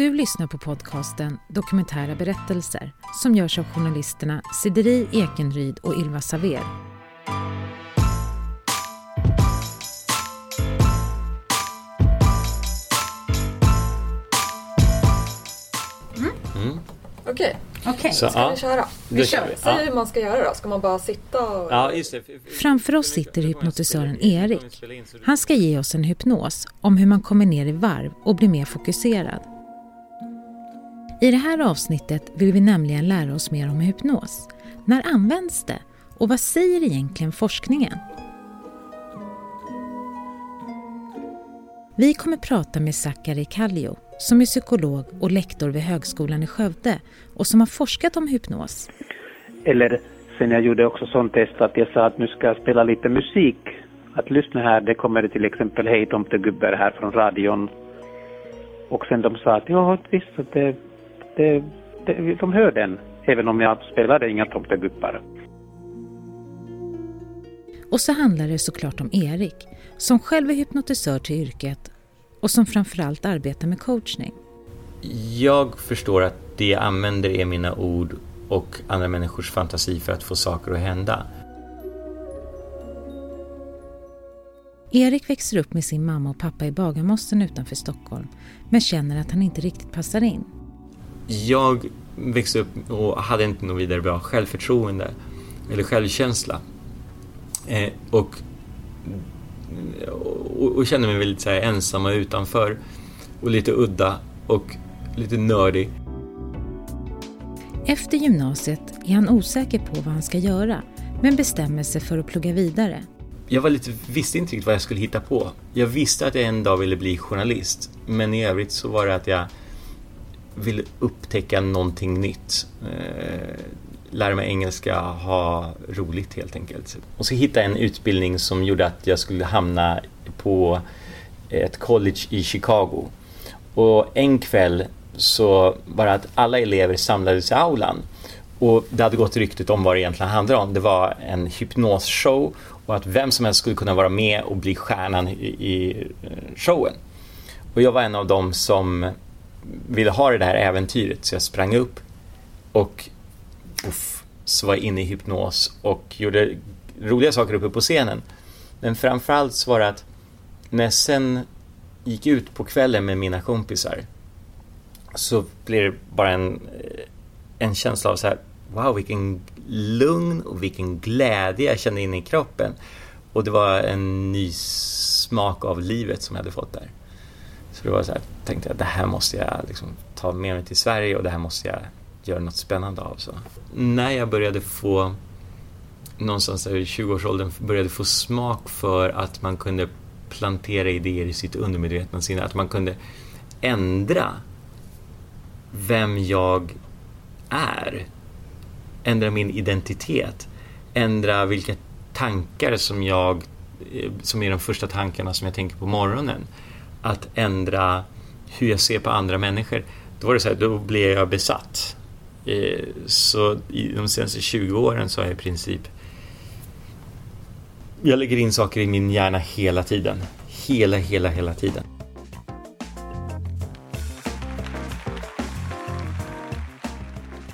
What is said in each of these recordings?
Du lyssnar på podcasten Dokumentära berättelser som görs av journalisterna Sideri Ekenryd och Ylva Saver. Mm. Okej, Okej, Så, ska ja, vi köra? då kör vi. Säg Ja. hur man ska göra då. Ska man bara sitta och... Ja, just det. Framför oss sitter hypnotisören Erik. Han ska ge oss en hypnos om hur man kommer ner i varv och blir mer fokuserad. I det här avsnittet vill vi nämligen lära oss mer om hypnos. När används det? Och vad säger egentligen forskningen? Vi kommer prata med Sakari Kallio som är psykolog och lektor vid Högskolan i Skövde och som har forskat om hypnos. Eller sen jag gjorde också sånt test att jag sa att nu ska jag spela lite musik. Att lyssna här, det kommer till exempel Hej tomtegubbar här från radion. Och sen de sa att ja visst, att det, det, det, de hör den. Även om jag spelade inga tomtegubbar. Och så handlar det såklart om Erik, som själv är hypnotisör till yrket och som framförallt arbetar med coachning. Jag förstår att det jag använder är mina ord och andra människors fantasi för att få saker att hända. Erik växer upp med sin mamma och pappa i Bagarmossen utanför Stockholm, men känner att han inte riktigt passar in. Jag växte upp och hade inte något vidare bra självförtroende eller självkänsla. Eh, och, och, och kände mig väldigt så här ensam och utanför och lite udda och lite nördig. Efter gymnasiet är han osäker på vad han ska göra, men bestämmer sig för att plugga vidare. Jag var lite, visste inte riktigt vad jag skulle hitta på. Jag visste att jag en dag ville bli journalist, men i övrigt så var det att jag vill upptäcka någonting nytt. Eh, lära mig engelska, ha roligt helt enkelt. Och så hittade jag en utbildning som gjorde att jag skulle hamna på ett college i Chicago. Och en kväll så var det att alla elever samlades i aulan och det hade gått ryktet om vad det egentligen handlade om. Det var en hypnosshow och att vem som helst skulle kunna vara med och bli stjärnan i, i eh, showen. Och jag var en av dem som ville ha det här äventyret så jag sprang upp och uff, så var jag inne i hypnos och gjorde roliga saker uppe på scenen. Men framförallt så var det att när jag sen gick ut på kvällen med mina kompisar så blev det bara en, eh, en känsla av så här wow vilken lugn och vilken glädje jag kände in i kroppen. Och det var en ny smak av livet som jag hade fått där. Så det var så här, tänkte jag det här måste jag liksom ta med mig till Sverige och det här måste jag göra något spännande av. Så. När jag började få någonstans i 20-årsåldern började få smak för att man kunde plantera idéer i sitt undermedvetna sinne, att man kunde ändra vem jag är. Ändra min identitet. Ändra vilka tankar som jag, eh, som är de första tankarna som jag tänker på morgonen. Att ändra hur jag ser på andra människor. Då var det så här, då blev jag besatt. Så i de senaste 20 åren så har jag i princip jag lägger in saker i min hjärna hela tiden. Hela, hela, hela tiden.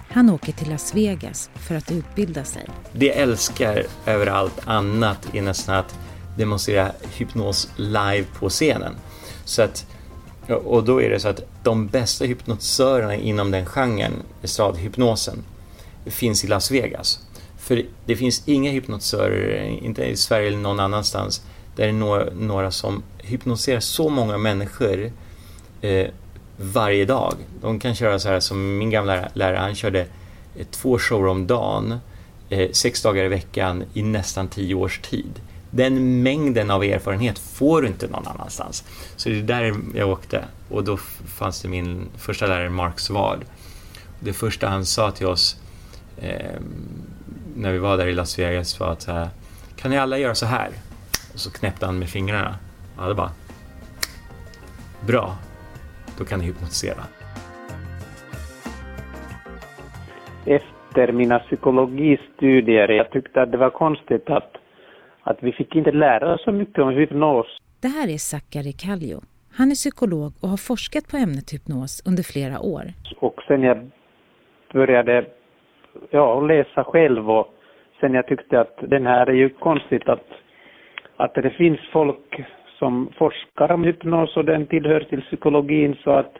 Han åker till Las Vegas för att utbilda sig. Det jag älskar över allt annat är nästan att demonstrera hypnos live på scenen. Så att, och då är det så att de bästa hypnotisörerna inom den genren, estradhypnosen, finns i Las Vegas. För det finns inga hypnotisörer, inte i Sverige eller någon annanstans, där det är några, några som hypnotiserar så många människor eh, varje dag. De kan köra så här som min gamla lärare, han körde eh, två shower om dagen, eh, sex dagar i veckan i nästan tio års tid. Den mängden av erfarenhet får du inte någon annanstans. Så det är där jag åkte och då fanns det min första lärare Mark Svard. Det första han sa till oss eh, när vi var där i Las Vegas var att här, kan ni alla göra så här? Och så knäppte han med fingrarna. Ja, det bara bra, då kan ni hypnotisera. Efter mina psykologistudier, jag tyckte att det var konstigt att, att vi fick inte lära oss så mycket om hypnos. Det här är Sakari Kallio. Han är psykolog och har forskat på ämnet hypnos under flera år. Och sen jag började ja, läsa själv och sen jag tyckte att den här är ju konstigt att, att det finns folk som forskar om hypnos och den tillhör till psykologin så att,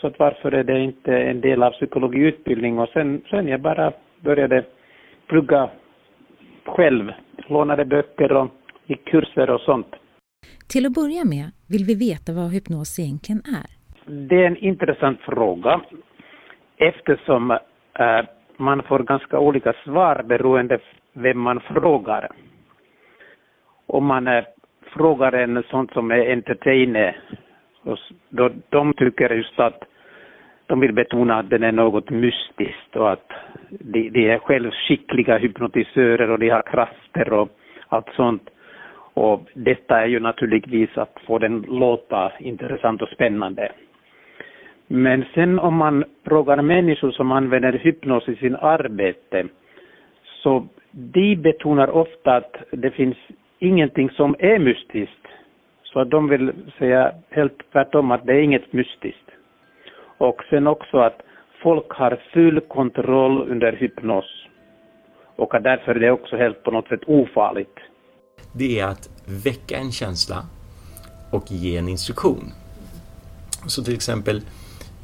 så att varför är det inte en del av psykologiutbildning och sen, sen jag bara började plugga själv, lånade böcker och gick kurser och sånt. Till att börja med vill vi veta vad hypnos egentligen är. Det är en intressant fråga eftersom äh, man får ganska olika svar beroende vem man frågar. Om man äh, frågar en sånt som är entertainer, då de tycker just att de vill betona att den är något mystiskt och att de, de är själv skickliga hypnotisörer och de har krafter och allt sånt. Och detta är ju naturligtvis att få den låta intressant och spännande. Men sen om man frågar människor som använder hypnos i sin arbete så de betonar ofta att det finns ingenting som är mystiskt. Så att de vill säga helt tvärtom att det är inget mystiskt. Och sen också att folk har full kontroll under hypnos. Och att därför är det också helt på något sätt ofarligt. Det är att väcka en känsla och ge en instruktion. Så till exempel,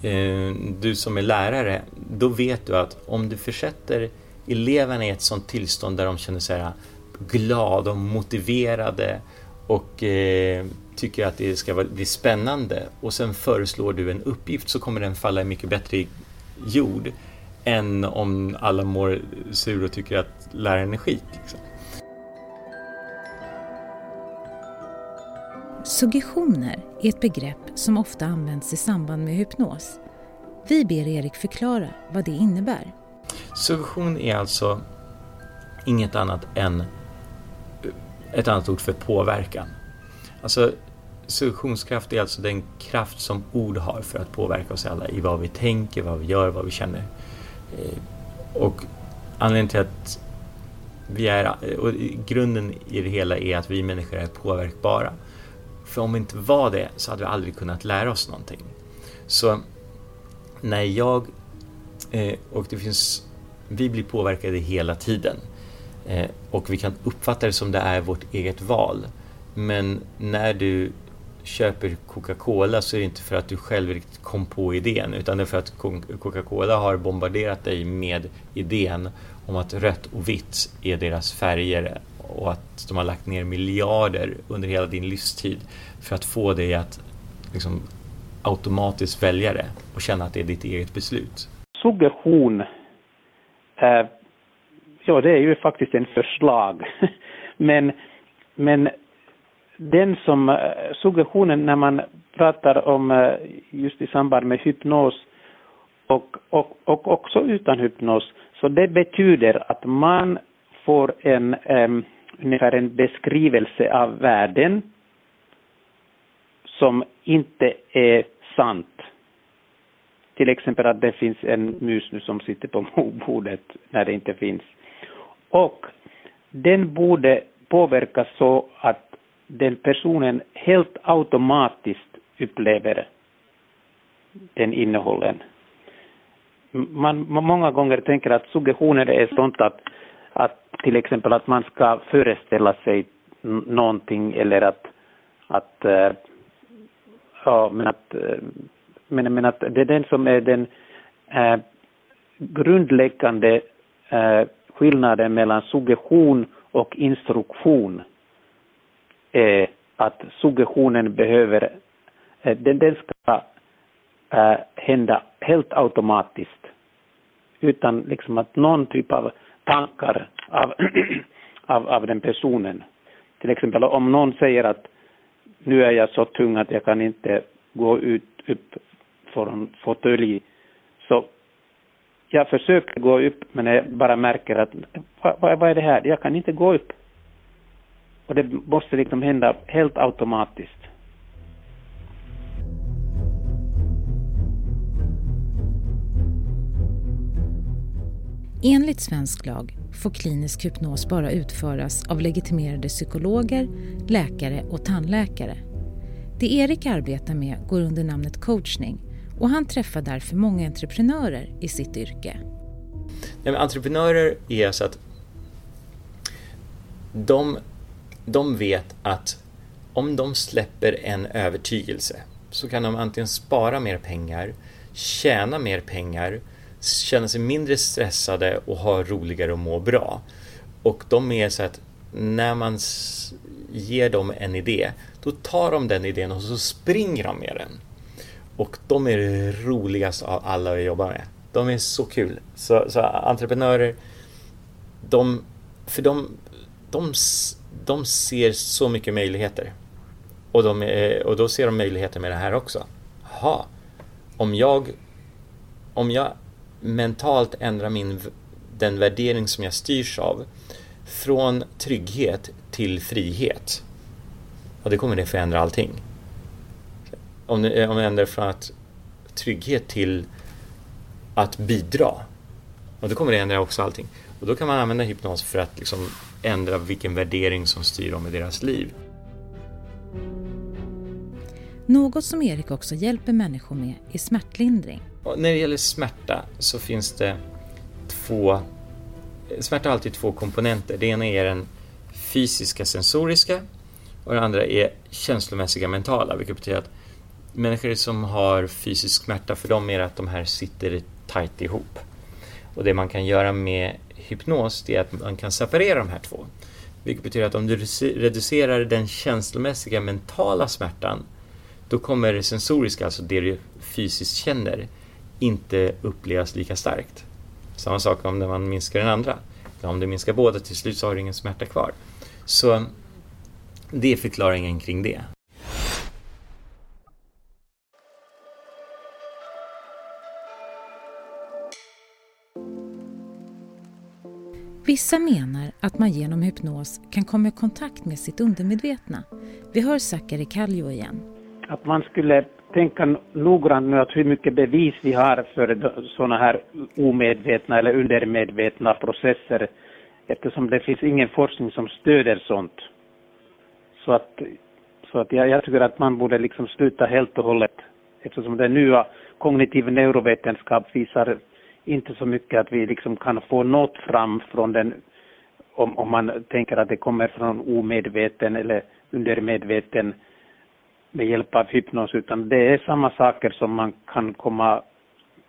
eh, du som är lärare, då vet du att om du försätter eleverna i ett sånt tillstånd där de känner sig glada och motiverade och eh, tycker att det ska bli spännande och sen föreslår du en uppgift så kommer den falla mycket bättre i jord än om alla mår sur och tycker att läraren är skit. Liksom. Suggestioner är ett begrepp som ofta används i samband med hypnos. Vi ber Erik förklara vad det innebär. Suggestion är alltså inget annat än ett annat ord för påverkan. Alltså, suggestionskraft är alltså den kraft som ord har för att påverka oss alla i vad vi tänker, vad vi gör, vad vi känner. Eh, och anledningen till att vi är, eh, och grunden i det hela är att vi människor är påverkbara. För om vi inte var det så hade vi aldrig kunnat lära oss någonting. Så när jag, eh, och det finns, vi blir påverkade hela tiden. Och vi kan uppfatta det som det är vårt eget val. Men när du köper Coca-Cola så är det inte för att du själv riktigt kom på idén utan det är för att Coca-Cola har bombarderat dig med idén om att rött och vitt är deras färger och att de har lagt ner miljarder under hela din livstid för att få dig att liksom, automatiskt välja det och känna att det är ditt eget beslut. Suggestion, eh, ja det är ju faktiskt en förslag. men, men den som, eh, suggestionen när man pratar om eh, just i samband med hypnos och, och, och också utan hypnos, så det betyder att man får en um, ungefär en beskrivelse av världen som inte är sant. Till exempel att det finns en mus nu som sitter på bordet när det inte finns. Och den borde påverkas så att den personen helt automatiskt upplever den innehållen. Man, man många gånger tänker att suggestioner är sånt att, att till exempel att man ska föreställa sig någonting eller att, att äh, ja, men att, äh, men, men att det är den som är den äh, grundläggande äh, skillnaden mellan suggestion och instruktion är att suggestionen behöver, eh, den, den ska eh, hända helt automatiskt utan liksom att någon typ av tankar av, av, av den personen. Till exempel om någon säger att nu är jag så tung att jag kan inte gå ut upp från fåtölj. Så jag försöker gå upp men jag bara märker att vad, vad är det här? Jag kan inte gå upp. Och det måste liksom hända helt automatiskt. Enligt svensk lag får klinisk hypnos bara utföras av legitimerade psykologer, läkare och tandläkare. Det Erik arbetar med går under namnet coachning och han träffar därför många entreprenörer i sitt yrke. Ja, entreprenörer är så att de, de vet att om de släpper en övertygelse så kan de antingen spara mer pengar, tjäna mer pengar, känna sig mindre stressade och ha roligare och må bra. Och de är så att när man ger dem en idé, då tar de den idén och så springer de med den. Och de är det roligaste av alla att jobba med. De är så kul. Så, så entreprenörer, de, för de, de, de ser så mycket möjligheter. Och, de är, och då ser de möjligheter med det här också. Jaha, om jag, om jag mentalt ändrar min, den värdering som jag styrs av från trygghet till frihet. Och det kommer det förändra allting. Om, eh, om jag ändrar från att trygghet till att bidra. Och då kommer det ändra också allting. Och då kan man använda hypnos för att liksom ändra vilken värdering som styr dem i deras liv. Något som Erik också hjälper människor med är smärtlindring. Och när det gäller smärta så finns det två... Smärta har alltid två komponenter. Det ena är den fysiska sensoriska och det andra är känslomässiga mentala, vilket betyder att människor som har fysisk smärta, för dem är det att de här sitter tajt ihop. Och det man kan göra med hypnos, det är att man kan separera de här två. Vilket betyder att om du reducerar den känslomässiga mentala smärtan, då kommer det sensoriska, alltså det du fysiskt känner, inte upplevas lika starkt. Samma sak om man minskar den andra. Om du minskar båda, till slut så har du ingen smärta kvar. Så det är förklaringen kring det. Vissa menar att man genom hypnos kan komma i kontakt med sitt undermedvetna. Vi hör Sakari Kallio igen. Att man skulle tänka noggrant nu att hur mycket bevis vi har för sådana här omedvetna eller undermedvetna processer eftersom det finns ingen forskning som stöder sånt. Så att, så att jag, jag tycker att man borde liksom sluta helt och hållet eftersom den nya kognitiv neurovetenskap visar inte så mycket att vi liksom kan få något fram från den om, om man tänker att det kommer från omedveten eller undermedveten med hjälp av hypnos, utan det är samma saker som man kan komma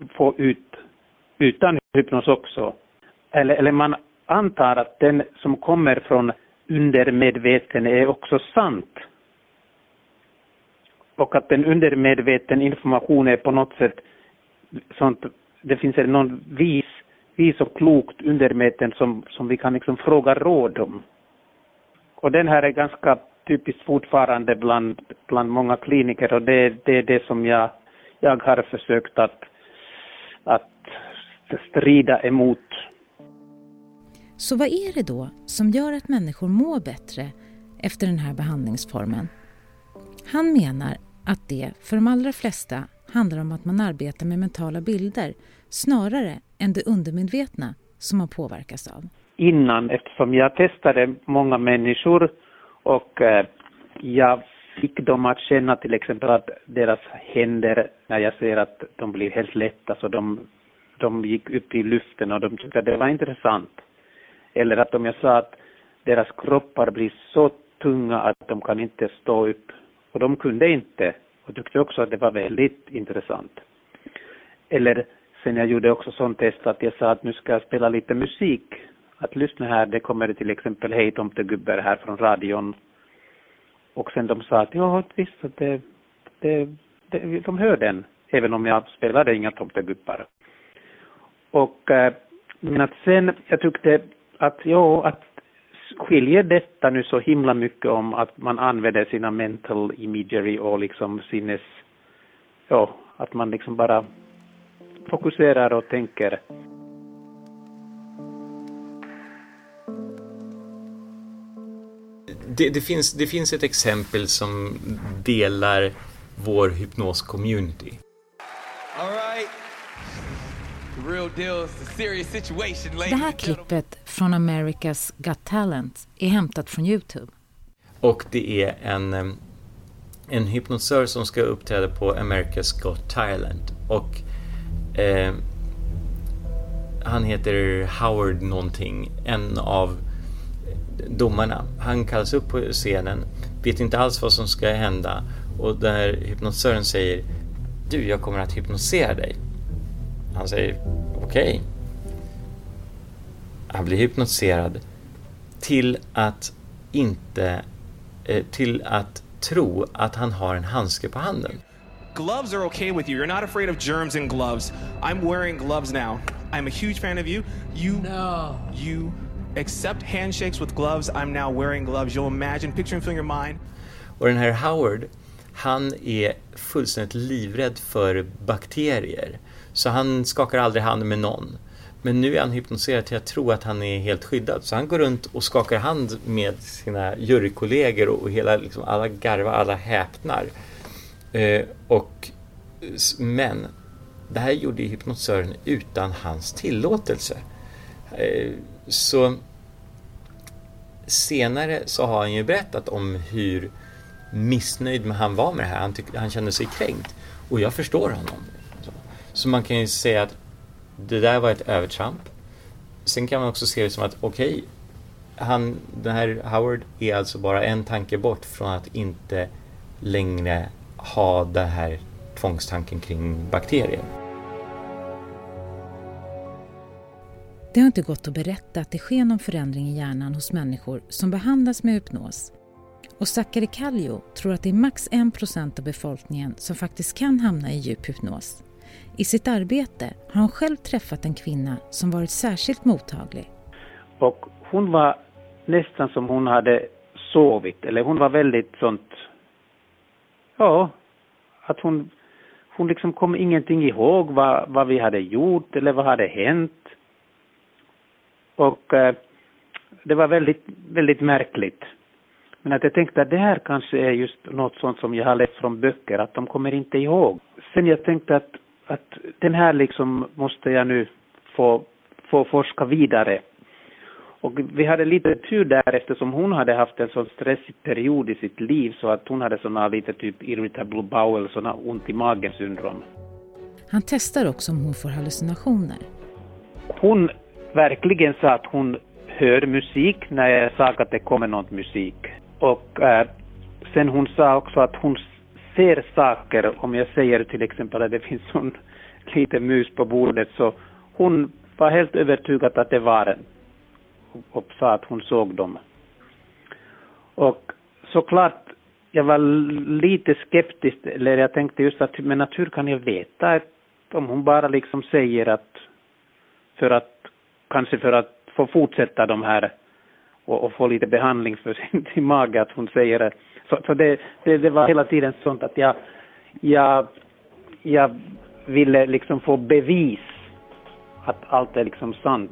få ut utan hypnos också. Eller, eller man antar att den som kommer från undermedveten är också sant. Och att den undermedveten information är på något sätt sånt, det finns någon vis, vis och klokt undermedveten som, som vi kan liksom fråga råd om. Och den här är ganska typiskt fortfarande bland, bland många kliniker och det, det är det som jag, jag har försökt att, att strida emot. Så vad är det då som gör att människor mår bättre efter den här behandlingsformen? Han menar att det för de allra flesta handlar om att man arbetar med mentala bilder snarare än det undermedvetna som man påverkas av. Innan, eftersom jag testade många människor och eh, jag fick dem att känna till exempel att deras händer, när jag ser att de blir helt lätta, så de, de gick upp i luften och de tyckte att det var intressant. Eller att om jag sa att deras kroppar blir så tunga att de kan inte stå upp. Och de kunde inte och tyckte också att det var väldigt intressant. Eller sen jag gjorde också sånt test att jag sa att nu ska jag spela lite musik att lyssna här, det kommer till exempel Hej tomtegubbar här från radion. Och sen de sa att ja, visst, att det, det, det, de hör den, även om jag spelade inga tomtegubbar. Och eh, men att sen, jag tyckte att ja, att skiljer detta nu så himla mycket om att man använder sina mental imagery och liksom sinnes, ja, att man liksom bara fokuserar och tänker det, det, finns, det finns ett exempel som delar vår hypnos-community. Det här klippet från America's Got Talent är hämtat från Youtube. Och det är en, en hypnotisör som ska uppträda på America's Got Talent. Och eh, han heter Howard någonting, en av domarna. Han kallas upp på scenen, vet inte alls vad som ska hända och där hypnotisören säger Du, jag kommer att hypnotisera dig. Han säger okej. Okay. Han blir hypnotiserad till att inte eh, till att tro att han har en handske på handen. Gloves are okay with you. You're not afraid of germs in gloves. I'm wearing gloves now. I'm a huge fan of you. You no. you accept handshakes with gloves. I'm now wearing gloves. You'll imagine, picture and feel in your mind. Och den här Howard, han är fullständigt livrädd för bakterier. Så han skakar aldrig hand med någon. Men nu är han hypnotiserad till att tro att han är helt skyddad. Så han går runt och skakar hand med sina jurykollegor och hela, liksom, alla garvar, alla häpnar. Eh, och, men det här gjorde hypnotisören utan hans tillåtelse. Eh, så senare så har han ju berättat om hur missnöjd han var med det här. Han, tyck, han kände sig kränkt. Och jag förstår honom. Så man kan ju säga att det där var ett övertramp. Sen kan man också se det som att okej, okay, den här Howard är alltså bara en tanke bort från att inte längre ha den här tvångstanken kring bakterier. Det har inte gått att berätta att det sker någon förändring i hjärnan hos människor som behandlas med hypnos. Och Sakari Kallio tror att det är max 1% av befolkningen som faktiskt kan hamna i djup hypnos. I sitt arbete har han själv träffat en kvinna som varit särskilt mottaglig. Och hon var nästan som hon hade sovit, eller hon var väldigt sånt, ja, att hon, hon liksom kom ingenting ihåg vad, vad vi hade gjort eller vad hade hänt. Och eh, det var väldigt, väldigt märkligt. Men att jag tänkte att det här kanske är just något sånt som jag har läst från böcker, att de kommer inte ihåg. Sen jag tänkte att att den här liksom måste jag nu få, få forska vidare. Och vi hade lite tur där eftersom hon hade haft en sån stressig period i sitt liv så att hon hade såna lite typ irritable bowel, såna ont i magen syndrom. Han testar också om hon får hallucinationer. Hon verkligen sa att hon hör musik när jag sa att det kommer någon musik. Och äh, sen hon sa också att hon ser saker, om jag säger till exempel att det finns en liten mus på bordet, så hon var helt övertygad att det var en och sa att hon såg dem. Och såklart, jag var lite skeptisk, eller jag tänkte just att men natur kan jag veta om hon bara liksom säger att för att, kanske för att få fortsätta de här och, och få lite behandling för sin mage, att hon säger att så, så det, det, det, var hela tiden sånt att jag, jag, jag ville liksom få bevis att allt är liksom sant.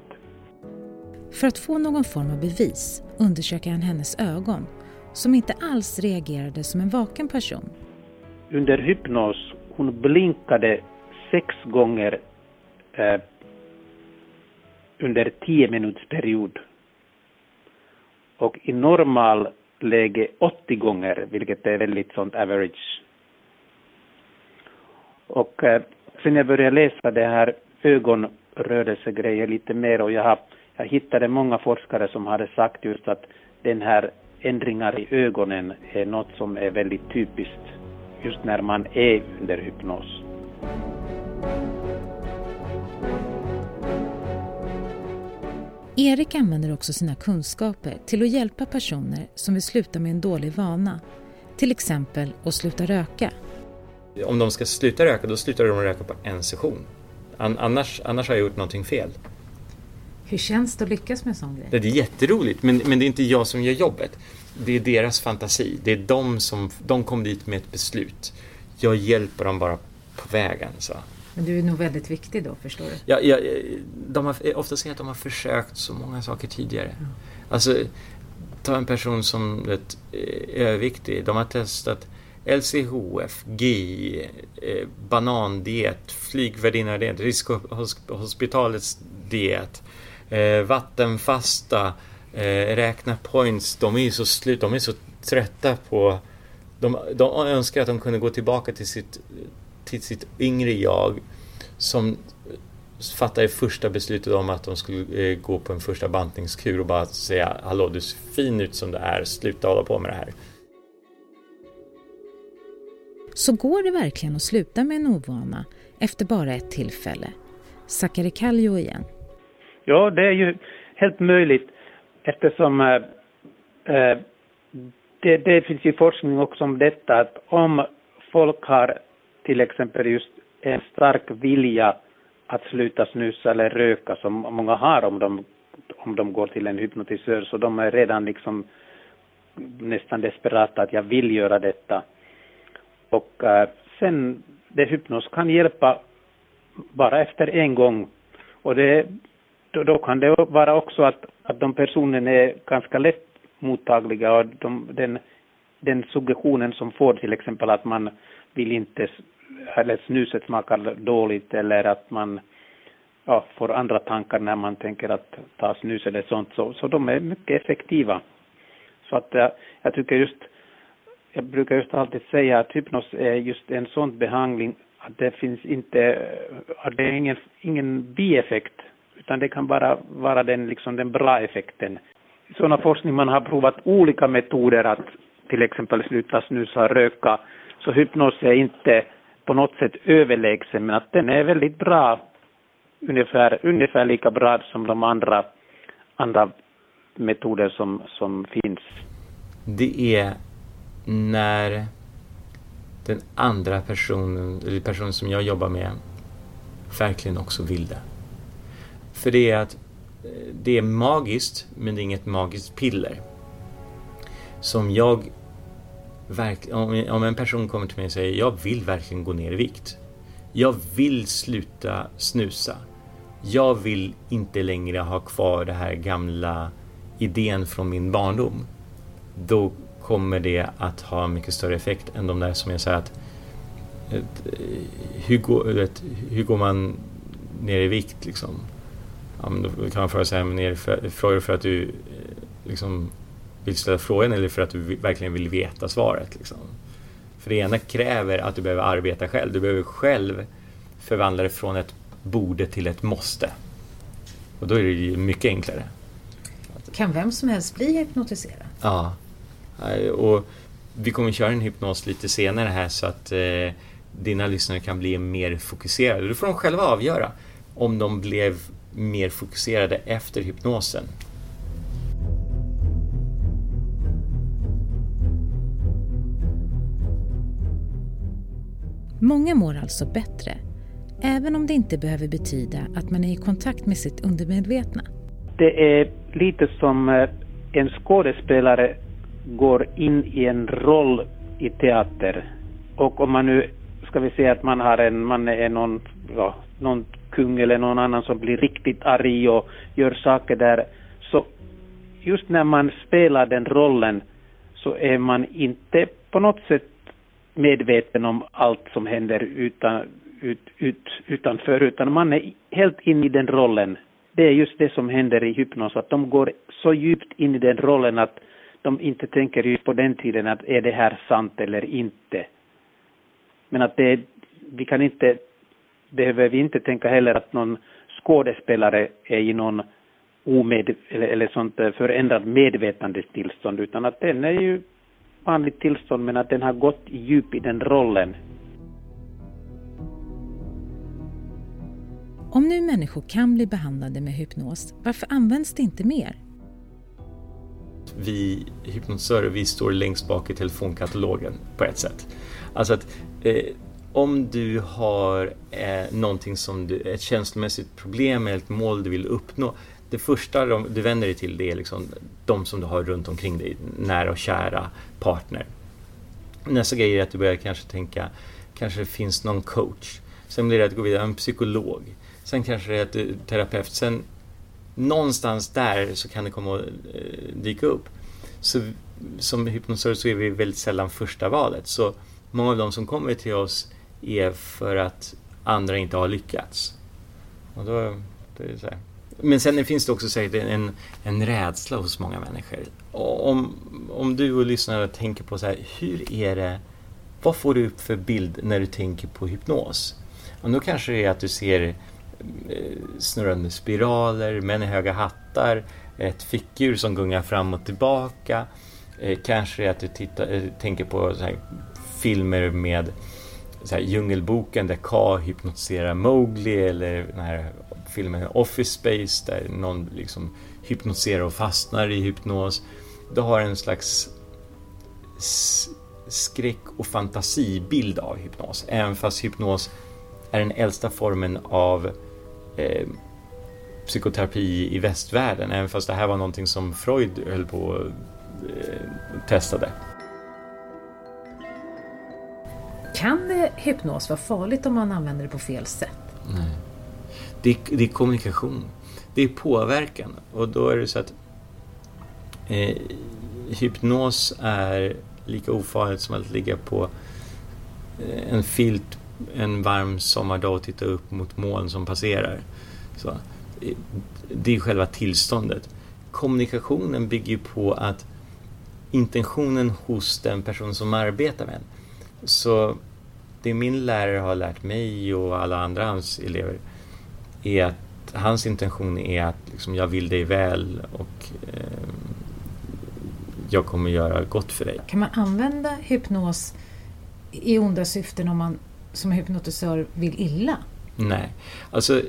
För att få någon form av bevis undersöker han hennes ögon som inte alls reagerade som en vaken person. Under hypnos, hon blinkade sex gånger eh, under tio minuters period. Och i normal läge 80 gånger, vilket är väldigt sånt average. Och eh, sen jag började läsa det här ögonrörelsegrejer lite mer och jag, har, jag hittade många forskare som hade sagt just att den här ändringar i ögonen är något som är väldigt typiskt just när man är under hypnos. Erik använder också sina kunskaper till att hjälpa personer som vill sluta med en dålig vana. Till exempel att sluta röka. Om de ska sluta röka, då slutar de röka på en session. Annars, annars har jag gjort någonting fel. Hur känns det att lyckas med en sån grej? Det är jätteroligt, men, men det är inte jag som gör jobbet. Det är deras fantasi. Det är de som de kom dit med ett beslut. Jag hjälper dem bara på vägen. Så. Men du är nog väldigt viktig då, förstår du? Ja, ja, de har, ofta säger att de har försökt så många saker tidigare. Ja. Alltså, ta en person som är överviktig. De har testat LCHF, GI, eh, banandiet, flygvärdinna-diet, riskhospitalets diet, eh, vattenfasta, eh, räkna points. De är ju så slut, de är så trötta på de, de önskar att de kunde gå tillbaka till sitt, till sitt yngre jag som fattade första beslutet om att de skulle eh, gå på en första bantningskur och bara säga Hallå, du ser fin ut som du är, sluta hålla på med det här. Så går det verkligen att sluta med en ovana efter bara ett tillfälle? Sakari Kallio igen. Ja, det är ju helt möjligt eftersom äh, det, det, finns ju forskning också om detta att om folk har till exempel just en stark vilja att sluta snusa eller röka som många har om de, om de går till en hypnotisör så de är redan liksom nästan desperata att jag vill göra detta. Och äh, sen det hypnos kan hjälpa bara efter en gång och det, då, då kan det vara också att, att de personerna är ganska lätt mottagliga och de, den, den suggestionen som får till exempel att man vill inte, eller snuset smakar dåligt eller att man ja, får andra tankar när man tänker att ta snus eller sånt, så, så de är mycket effektiva. Så att jag, jag tycker just, jag brukar just alltid säga att hypnos är just en sån behandling att det finns inte, eh, att det är ingen, ingen bieffekt, utan det kan bara vara den, liksom den bra effekten. I sådana forskning man har provat olika metoder att till exempel sluta snusa och röka, så hypnos är inte på något sätt överlägsen, men att den är väldigt bra, ungefär, ungefär lika bra som de andra, andra metoder som, som finns. Det är när den andra personen, eller personen som jag jobbar med, verkligen också vill det. För det är att eh, det är magiskt, men det är inget magiskt piller. Som jag om en person kommer till mig och säger jag vill verkligen gå ner i vikt. Jag vill sluta snusa. Jag vill inte längre ha kvar den här gamla idén från min barndom. Då kommer det att ha mycket större effekt än de där som jag säger att hur går, vet, hur går man ner i vikt liksom? Ja, men då kan man fråga sig, ner för, frågar du för att du eh, liksom vill ställa frågan eller för att du verkligen vill veta svaret? Liksom? För det ena kräver att du behöver arbeta själv. Du behöver själv förvandla det från ett borde till ett måste. Och då är det ju mycket enklare. Kan vem som helst bli hypnotiserad? Ja. Och vi kommer köra en hypnos lite senare här så att eh, dina lyssnare kan bli mer fokuserade. Då får de själva avgöra om de blev mer fokuserade efter hypnosen. Många mår alltså bättre, även om det inte behöver betyda att man är i kontakt med sitt undermedvetna. Det är lite som eh, en skådespelare går in i en roll i teater. Och om man nu, ska vi säga att man har en, man är någon, ja, någon kung eller någon annan som blir riktigt arg och gör saker där, så just när man spelar den rollen så är man inte på något sätt medveten om allt som händer utan, ut, ut, utanför, utan man är helt in i den rollen. Det är just det som händer i hypnos, att de går så djupt in i den rollen att de inte tänker just på den tiden att är det här sant eller inte. Men att det, vi kan inte, behöver vi inte tänka heller att någon skådespelare är i någon omed, eller, eller sånt eh, förändrat medvetandetillstånd, utan att den är ju vanligt tillstånd men att den har gått djup i den rollen. Om nu människor kan bli behandlade med hypnos, varför används det inte mer? Vi hypnotisörer, vi står längst bak i telefonkatalogen på ett sätt. Alltså att eh, om du har eh, någonting som du, ett känslomässigt problem eller ett mål du vill uppnå, det första du vänder dig till det är liksom de som du har runt omkring dig, nära och kära partner. Nästa grej är att du börjar kanske tänka, kanske det finns någon coach. Sen blir det att gå vidare, en psykolog. Sen kanske det är att du, terapeut. Sen någonstans där så kan det komma att eh, dyka upp. Så som hypnotisörer så är vi väldigt sällan första valet. Så många av de som kommer till oss är för att andra inte har lyckats. Och då, då är det så här, men sen finns det också säkert en, en rädsla hos många människor. Om, om du och lyssnare tänker på så här, hur är det, vad får du upp för bild när du tänker på hypnos? Och då kanske det är att du ser eh, snurrande spiraler, män i höga hattar, ett fickdjur som gungar fram och tillbaka. Eh, kanske att du tittar, eh, tänker på filmer med så här, Djungelboken där Ka hypnotiserar Mowgli eller den här filmen Office Space där någon liksom hypnotiserar och fastnar i hypnos. Du har en slags skräck och fantasibild av hypnos. Även fast hypnos är den äldsta formen av eh, psykoterapi i västvärlden. Även fast det här var någonting som Freud höll på och eh, testade. Kan det, hypnos vara farligt om man använder det på fel sätt? Nej. Det, det är kommunikation. Det är påverkan. Och då är det så att eh, hypnos är lika ofarligt som att ligga på eh, en filt en varm sommardag och titta upp mot moln som passerar. Så, eh, det är själva tillståndet. Kommunikationen bygger på att intentionen hos den person som arbetar med en. Så det min lärare har lärt mig och alla andra hans elever är att hans intention är att liksom, jag vill dig väl och eh, jag kommer göra gott för dig. Kan man använda hypnos i onda syften om man som hypnotisör vill illa? Nej, alltså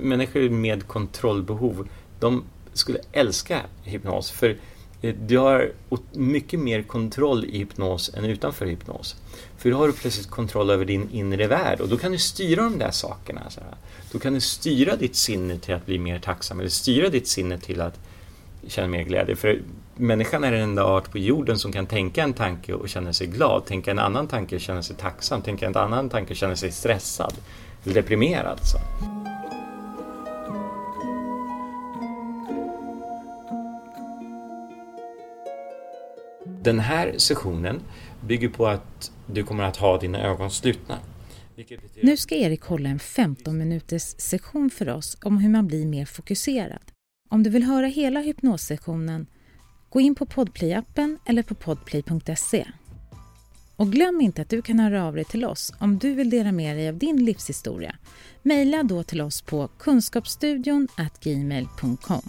människor med kontrollbehov de skulle älska hypnos för Eh, du har mycket mer kontroll i hypnos än utanför hypnos. För då har du plötsligt kontroll över din inre värld och då kan du styra de där sakerna. Så här. Då kan du styra ditt sinne till att bli mer tacksam eller styra ditt sinne till att känna mer glädje. För människan är den enda art på jorden som kan tänka en tanke och känna sig glad, tänka en annan tanke och känna sig tacksam, tänka en annan tanke och känna sig stressad eller deprimerad. Så. Den här sessionen bygger på att du kommer att ha dina ögon slutna. Nu ska Erik hålla en 15 minuters session för oss om hur man blir mer fokuserad. Om du vill höra hela hypnossessionen, gå in på Podplay-appen eller på podplay.se. Och glöm inte att du kan höra av dig till oss om du vill dela med dig av din livshistoria. Maila då till oss på kunskapsstudion gmail.com.